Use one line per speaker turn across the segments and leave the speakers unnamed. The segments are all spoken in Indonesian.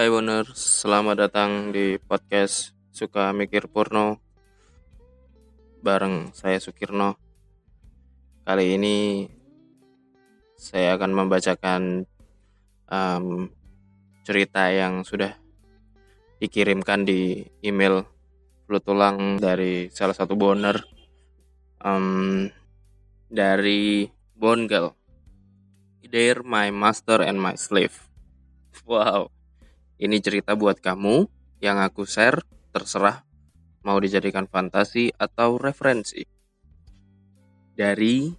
Hai Boner, selamat datang di podcast Suka Mikir Purno bareng saya Sukirno. Kali ini saya akan membacakan um, cerita yang sudah dikirimkan di email tulang dari salah satu boner um, dari Bongel. They're my master and my slave. Wow ini cerita buat kamu yang aku share, terserah mau dijadikan fantasi atau referensi. Dari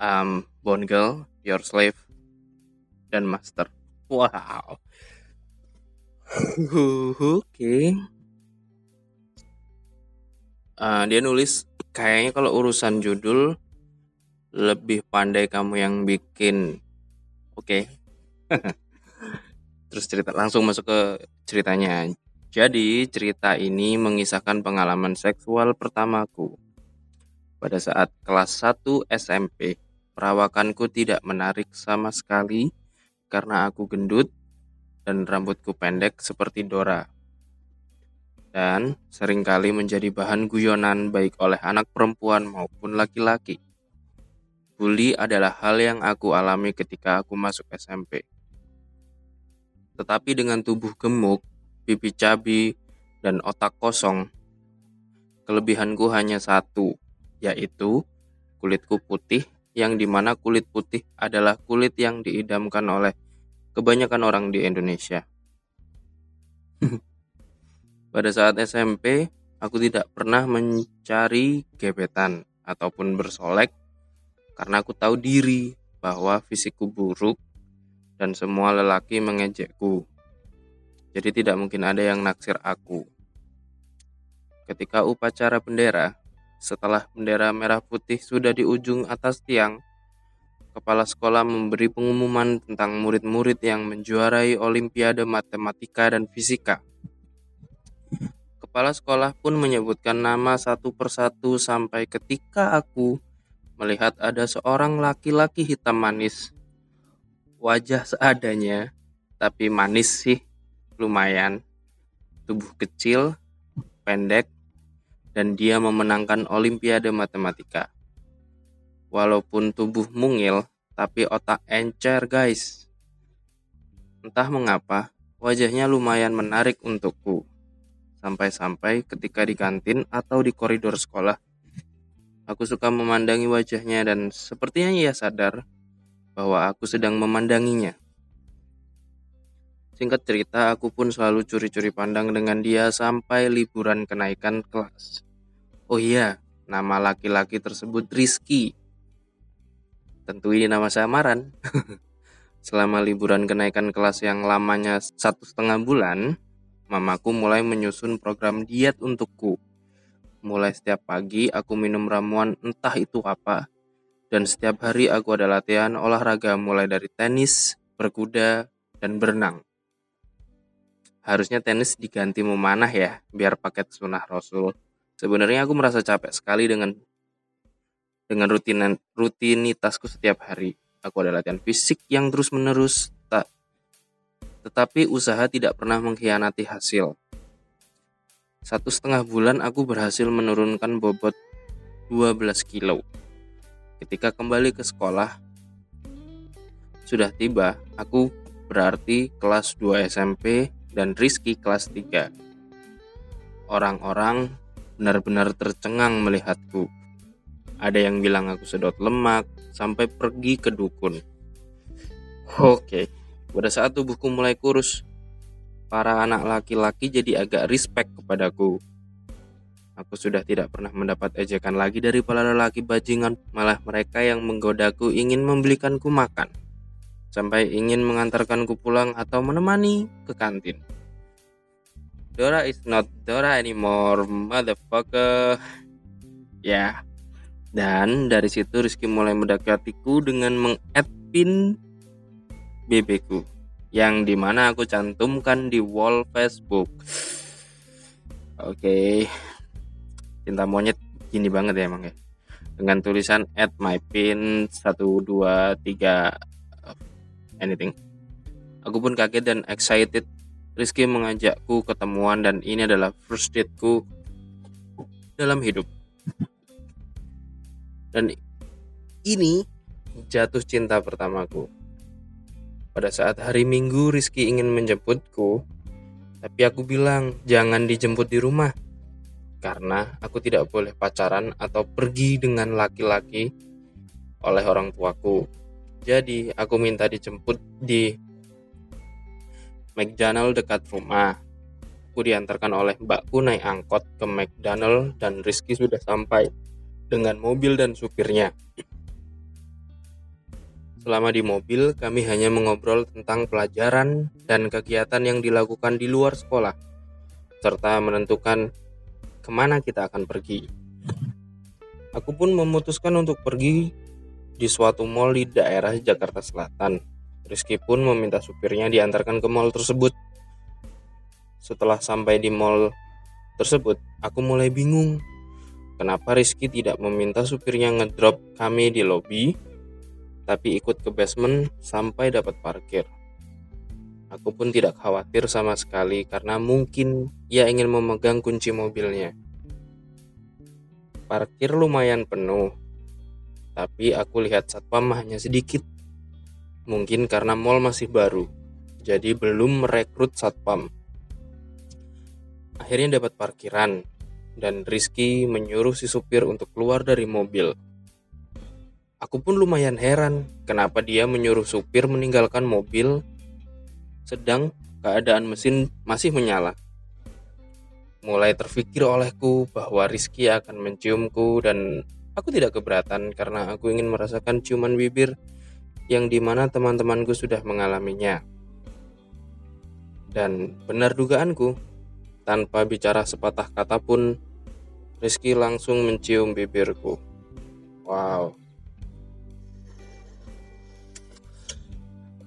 um, Bone Girl, Your Slave, dan Master. Wow. Oke. Okay. Uh, dia nulis kayaknya kalau urusan judul lebih pandai kamu yang bikin. Oke. Okay. terus cerita langsung masuk ke ceritanya. Jadi cerita ini mengisahkan pengalaman seksual pertamaku. Pada saat kelas 1 SMP, perawakanku tidak menarik sama sekali karena aku gendut dan rambutku pendek seperti Dora. Dan sering kali menjadi bahan guyonan baik oleh anak perempuan maupun laki-laki. Bully adalah hal yang aku alami ketika aku masuk SMP. Tetapi dengan tubuh gemuk, pipi cabi, dan otak kosong, kelebihanku hanya satu, yaitu kulitku putih yang di mana kulit putih adalah kulit yang diidamkan oleh kebanyakan orang di Indonesia. Pada saat SMP, aku tidak pernah mencari gebetan ataupun bersolek karena aku tahu diri bahwa fisikku buruk dan semua lelaki mengejekku. Jadi tidak mungkin ada yang naksir aku. Ketika upacara bendera, setelah bendera merah putih sudah di ujung atas tiang, kepala sekolah memberi pengumuman tentang murid-murid yang menjuarai olimpiade matematika dan fisika. Kepala sekolah pun menyebutkan nama satu persatu sampai ketika aku melihat ada seorang laki-laki hitam manis wajah seadanya, tapi manis sih, lumayan. Tubuh kecil, pendek, dan dia memenangkan Olimpiade Matematika. Walaupun tubuh mungil, tapi otak encer guys. Entah mengapa, wajahnya lumayan menarik untukku. Sampai-sampai ketika di kantin atau di koridor sekolah, aku suka memandangi wajahnya dan sepertinya ia sadar bahwa aku sedang memandanginya. Singkat cerita, aku pun selalu curi-curi pandang dengan dia sampai liburan kenaikan kelas. Oh iya, nama laki-laki tersebut Rizky. Tentu ini nama samaran. Selama liburan kenaikan kelas yang lamanya satu setengah bulan, mamaku mulai menyusun program diet untukku. Mulai setiap pagi aku minum ramuan entah itu apa, dan setiap hari aku ada latihan olahraga mulai dari tenis, berkuda, dan berenang. Harusnya tenis diganti memanah ya, biar paket sunnah Rasul. Sebenarnya aku merasa capek sekali dengan dengan rutinan rutinitasku setiap hari. Aku ada latihan fisik yang terus menerus, tak tetapi usaha tidak pernah mengkhianati hasil. Satu setengah bulan aku berhasil menurunkan bobot 12 kilo. Ketika kembali ke sekolah, sudah tiba, aku berarti kelas 2 SMP dan Rizky kelas 3. Orang-orang benar-benar tercengang melihatku. Ada yang bilang aku sedot lemak sampai pergi ke dukun. Oke, pada saat tubuhku mulai kurus, para anak laki-laki jadi agak respect kepadaku. Aku sudah tidak pernah mendapat ejekan lagi dari para lelaki bajingan, malah mereka yang menggodaku ingin membelikanku makan, sampai ingin mengantarkanku pulang atau menemani ke kantin. Dora is not Dora anymore, motherfucker. Ya, dan dari situ Rizky mulai mendekatiku dengan mengadd pin yang di mana aku cantumkan di wall Facebook. Oke, okay cinta monyet gini banget ya emang ya dengan tulisan at my pin 123 anything Aku pun kaget dan excited. Rizky mengajakku ketemuan dan ini adalah first dateku dalam hidup. Dan ini jatuh cinta pertamaku. Pada saat hari Minggu Rizky ingin menjemputku, tapi aku bilang jangan dijemput di rumah. Karena aku tidak boleh pacaran atau pergi dengan laki-laki oleh orang tuaku. Jadi aku minta dijemput di McDonald dekat rumah. Aku diantarkan oleh mbakku naik angkot ke McDonald dan Rizky sudah sampai dengan mobil dan supirnya. Selama di mobil, kami hanya mengobrol tentang pelajaran dan kegiatan yang dilakukan di luar sekolah, serta menentukan ke mana kita akan pergi. Aku pun memutuskan untuk pergi di suatu mall di daerah Jakarta Selatan. Rizky pun meminta supirnya diantarkan ke mall tersebut. Setelah sampai di mall tersebut, aku mulai bingung. Kenapa Rizky tidak meminta supirnya ngedrop kami di lobi, tapi ikut ke basement sampai dapat parkir. Aku pun tidak khawatir sama sekali karena mungkin ia ingin memegang kunci mobilnya. Parkir lumayan penuh, tapi aku lihat satpam hanya sedikit Mungkin karena mall masih baru, jadi belum merekrut satpam. Akhirnya dapat parkiran, dan Rizky menyuruh si supir untuk keluar dari mobil. Aku pun lumayan heran kenapa dia menyuruh supir meninggalkan mobil sedang keadaan mesin masih menyala. Mulai terfikir olehku bahwa Rizky akan menciumku dan aku tidak keberatan karena aku ingin merasakan ciuman bibir yang di mana teman-temanku sudah mengalaminya. Dan benar dugaanku, tanpa bicara sepatah kata pun, Rizky langsung mencium bibirku. Wow.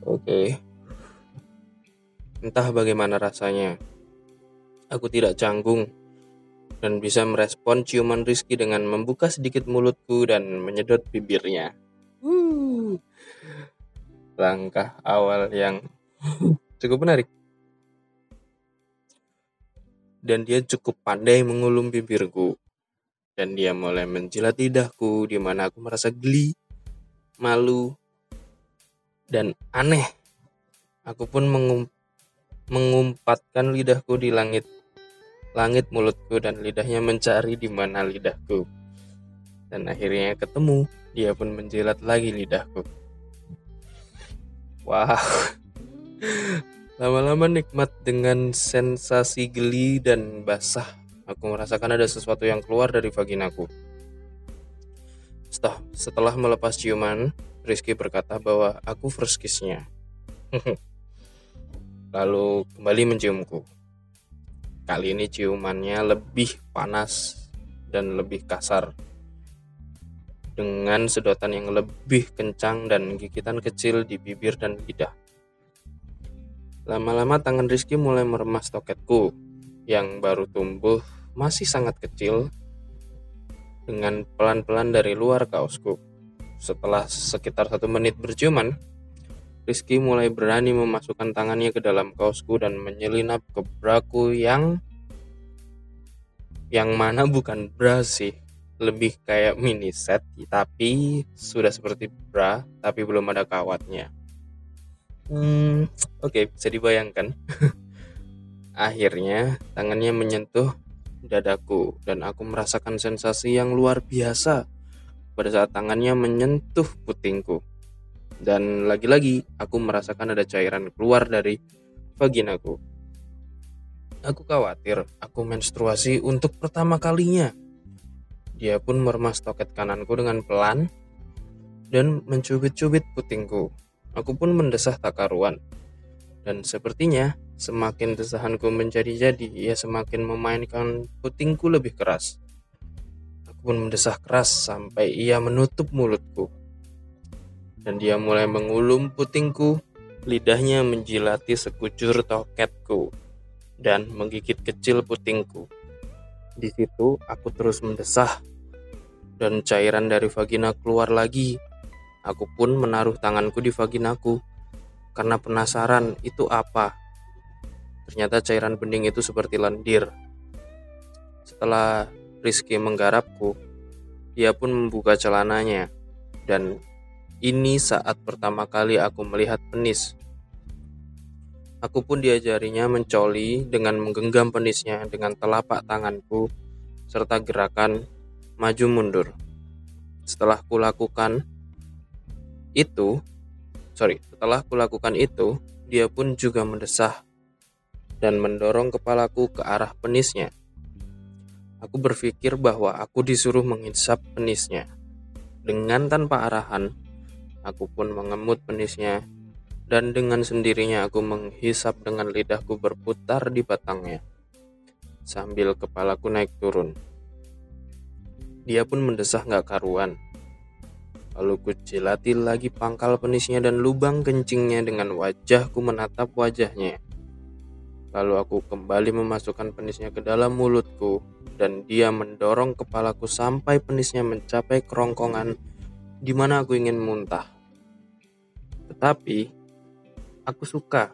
Oke. Okay. Entah bagaimana rasanya. Aku tidak canggung dan bisa merespon ciuman Rizky dengan membuka sedikit mulutku dan menyedot bibirnya. Uh langkah awal yang cukup menarik. Dan dia cukup pandai mengulum bibirku. Dan dia mulai menjilat lidahku di mana aku merasa geli, malu, dan aneh. Aku pun mengum mengumpatkan lidahku di langit langit mulutku dan lidahnya mencari di mana lidahku. Dan akhirnya ketemu, dia pun menjilat lagi lidahku. Wow. Lama-lama nikmat dengan sensasi geli dan basah. Aku merasakan ada sesuatu yang keluar dari vaginaku. Setelah, setelah melepas ciuman, Rizky berkata bahwa aku first kiss-nya. Lalu kembali menciumku. Kali ini ciumannya lebih panas dan lebih kasar dengan sedotan yang lebih kencang dan gigitan kecil di bibir dan lidah. Lama-lama tangan Rizky mulai meremas toketku yang baru tumbuh masih sangat kecil dengan pelan-pelan dari luar kaosku. Setelah sekitar satu menit berciuman, Rizky mulai berani memasukkan tangannya ke dalam kaosku dan menyelinap ke braku yang yang mana bukan bra sih. Lebih kayak mini set tapi sudah seperti bra tapi belum ada kawatnya. Hmm oke okay, bisa dibayangkan. Akhirnya tangannya menyentuh dadaku dan aku merasakan sensasi yang luar biasa pada saat tangannya menyentuh putingku dan lagi-lagi aku merasakan ada cairan keluar dari vaginaku aku khawatir aku menstruasi untuk pertama kalinya dia pun meremas toket kananku dengan pelan dan mencubit-cubit putingku. Aku pun mendesah tak karuan. Dan sepertinya semakin desahanku menjadi-jadi, ia semakin memainkan putingku lebih keras. Aku pun mendesah keras sampai ia menutup mulutku. Dan dia mulai mengulum putingku, lidahnya menjilati sekujur toketku dan menggigit kecil putingku. Di situ aku terus mendesah dan cairan dari vagina keluar lagi. Aku pun menaruh tanganku di vaginaku karena penasaran itu apa. Ternyata cairan bening itu seperti lendir. Setelah Rizky menggarapku, dia pun membuka celananya. Dan ini saat pertama kali aku melihat penis. Aku pun diajarinya mencoli dengan menggenggam penisnya dengan telapak tanganku serta gerakan maju mundur. Setelah kulakukan itu, sorry, setelah kulakukan itu, dia pun juga mendesah dan mendorong kepalaku ke arah penisnya. Aku berpikir bahwa aku disuruh menghisap penisnya. Dengan tanpa arahan, aku pun mengemut penisnya dan dengan sendirinya aku menghisap dengan lidahku berputar di batangnya sambil kepalaku naik turun. Dia pun mendesah gak karuan. Lalu ku jilati lagi pangkal penisnya dan lubang kencingnya dengan wajahku menatap wajahnya. Lalu aku kembali memasukkan penisnya ke dalam mulutku dan dia mendorong kepalaku sampai penisnya mencapai kerongkongan di mana aku ingin muntah. Tetapi aku suka.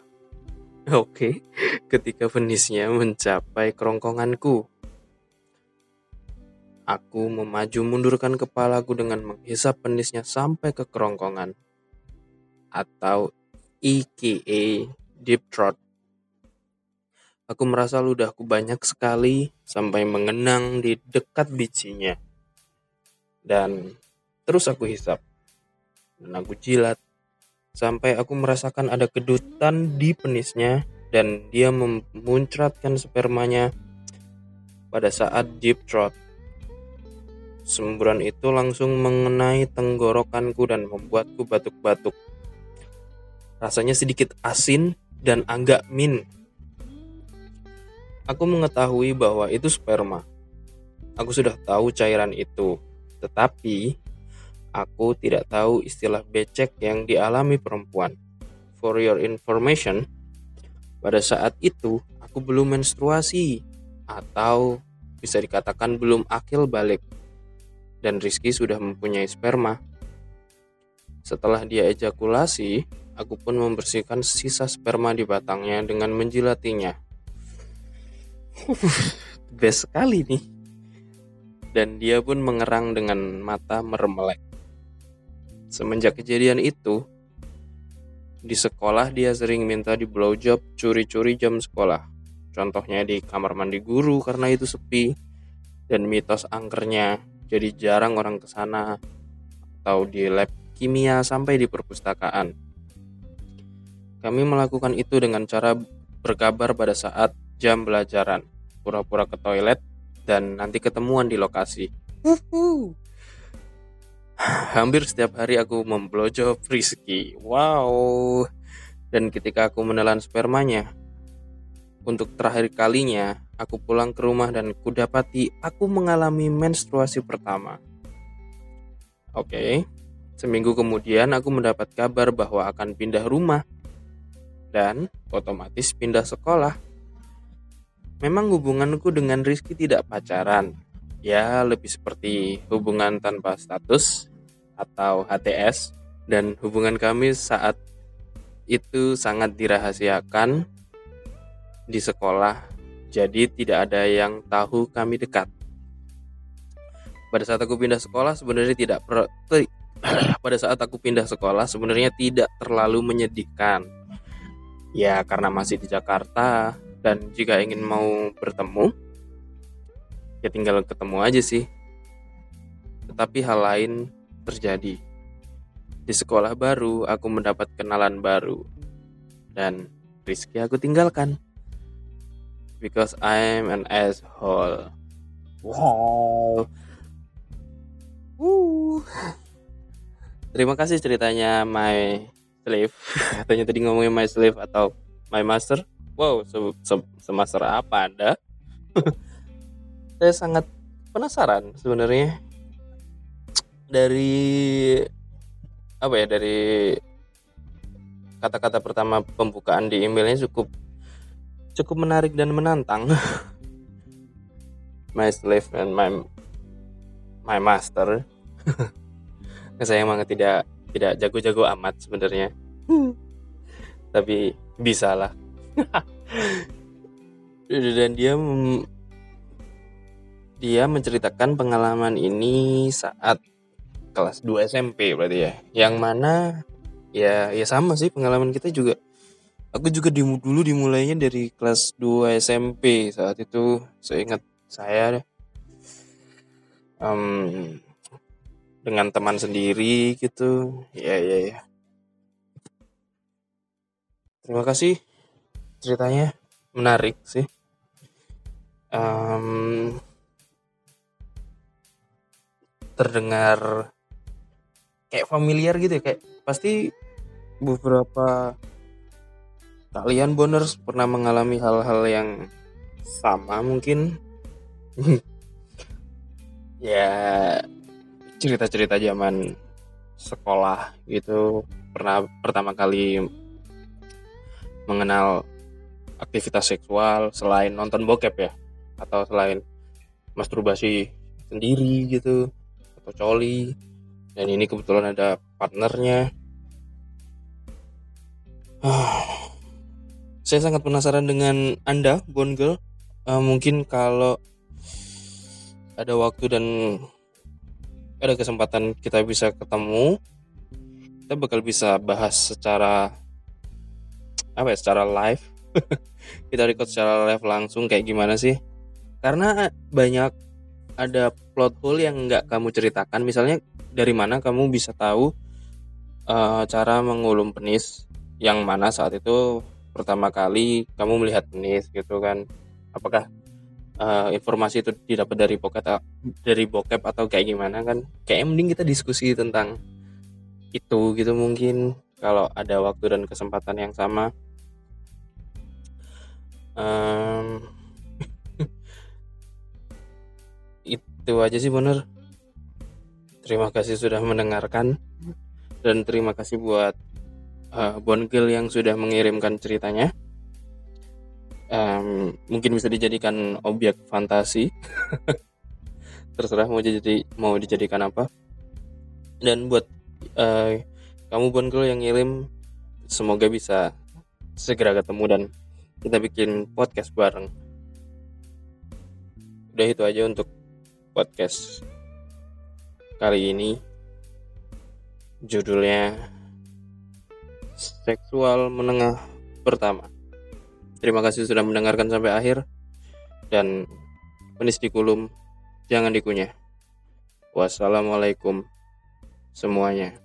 Oke, ketika penisnya mencapai kerongkonganku. Aku memaju mundurkan kepalaku dengan menghisap penisnya sampai ke kerongkongan atau EKA deep throat. Aku merasa ludahku banyak sekali sampai mengenang di dekat bijinya. Dan terus aku hisap. Dan aku jilat sampai aku merasakan ada kedutan di penisnya dan dia memuncratkan spermanya pada saat deep throat. Semburan itu langsung mengenai tenggorokanku dan membuatku batuk-batuk. Rasanya sedikit asin dan agak min. Aku mengetahui bahwa itu sperma. Aku sudah tahu cairan itu, tetapi aku tidak tahu istilah becek yang dialami perempuan. For your information, pada saat itu aku belum menstruasi atau bisa dikatakan belum akil balik dan Rizky sudah mempunyai sperma. Setelah dia ejakulasi, aku pun membersihkan sisa sperma di batangnya dengan menjilatinya. Best sekali nih. Dan dia pun mengerang dengan mata meremelek. Semenjak kejadian itu, di sekolah dia sering minta di blowjob curi-curi jam sekolah. Contohnya di kamar mandi guru karena itu sepi. Dan mitos angkernya jadi jarang orang ke sana atau di lab kimia sampai di perpustakaan. Kami melakukan itu dengan cara berkabar pada saat jam belajaran, pura-pura ke toilet, dan nanti ketemuan di lokasi. Hampir setiap hari aku memblowjob Rizky. Wow. Dan ketika aku menelan spermanya, untuk terakhir kalinya, aku pulang ke rumah dan kudapati aku mengalami menstruasi pertama. Oke, okay. seminggu kemudian aku mendapat kabar bahwa akan pindah rumah dan otomatis pindah sekolah. Memang hubunganku dengan Rizky tidak pacaran, ya lebih seperti hubungan tanpa status atau HTS dan hubungan kami saat itu sangat dirahasiakan di sekolah, jadi tidak ada yang tahu kami dekat. Pada saat aku pindah sekolah sebenarnya tidak per, pada saat aku pindah sekolah sebenarnya tidak terlalu menyedihkan. Ya karena masih di Jakarta dan jika ingin mau bertemu ya tinggal ketemu aja sih. Tetapi hal lain terjadi. Di sekolah baru aku mendapat kenalan baru dan Rizky aku tinggalkan because I'm an asshole. Wow. Woo. Terima kasih ceritanya my slave. Katanya tadi ngomongin my slave atau my master. Wow, se se semaster apa Anda? Saya sangat penasaran sebenarnya dari apa ya dari kata-kata pertama pembukaan di emailnya cukup cukup menarik dan menantang. my slave and my my master. Saya emang tidak tidak jago-jago amat sebenarnya. tapi bisa lah dan dia dia menceritakan pengalaman ini saat kelas 2 SMP berarti ya. Yang mana ya ya sama sih pengalaman kita juga. Aku juga dulu dimulainya dari kelas 2 SMP saat itu. Saya ingat saya um, dengan teman sendiri gitu. Ya ya ya. Terima kasih. Ceritanya menarik sih. Um, terdengar kayak familiar gitu ya kayak pasti beberapa kalian boners pernah mengalami hal-hal yang sama mungkin. Ya cerita-cerita zaman sekolah gitu pernah pertama kali mengenal aktivitas seksual selain nonton bokep ya atau selain masturbasi sendiri gitu atau coli dan ini kebetulan ada partnernya saya sangat penasaran dengan Anda, Bond Girl. Uh, mungkin kalau ada waktu dan ada kesempatan kita bisa ketemu, kita bakal bisa bahas secara apa ya, secara live. kita record secara live langsung kayak gimana sih? Karena banyak ada plot hole yang nggak kamu ceritakan. Misalnya dari mana kamu bisa tahu uh, cara mengulum penis yang mana saat itu pertama kali kamu melihat penis gitu kan? Apakah uh, informasi itu didapat dari bokep dari bokep atau kayak gimana kan? Kayak mending kita diskusi tentang itu gitu mungkin kalau ada waktu dan kesempatan yang sama. Um, itu aja sih bener terima kasih sudah mendengarkan dan terima kasih buat uh, Bongil yang sudah mengirimkan ceritanya. Um, mungkin bisa dijadikan objek fantasi. Terserah mau jadi mau dijadikan apa. Dan buat uh, kamu Bongil yang ngirim, semoga bisa segera ketemu dan kita bikin podcast bareng. Udah itu aja untuk podcast kali ini. Judulnya seksual menengah pertama. Terima kasih sudah mendengarkan sampai akhir dan penis dikulum jangan dikunyah. Wassalamualaikum semuanya.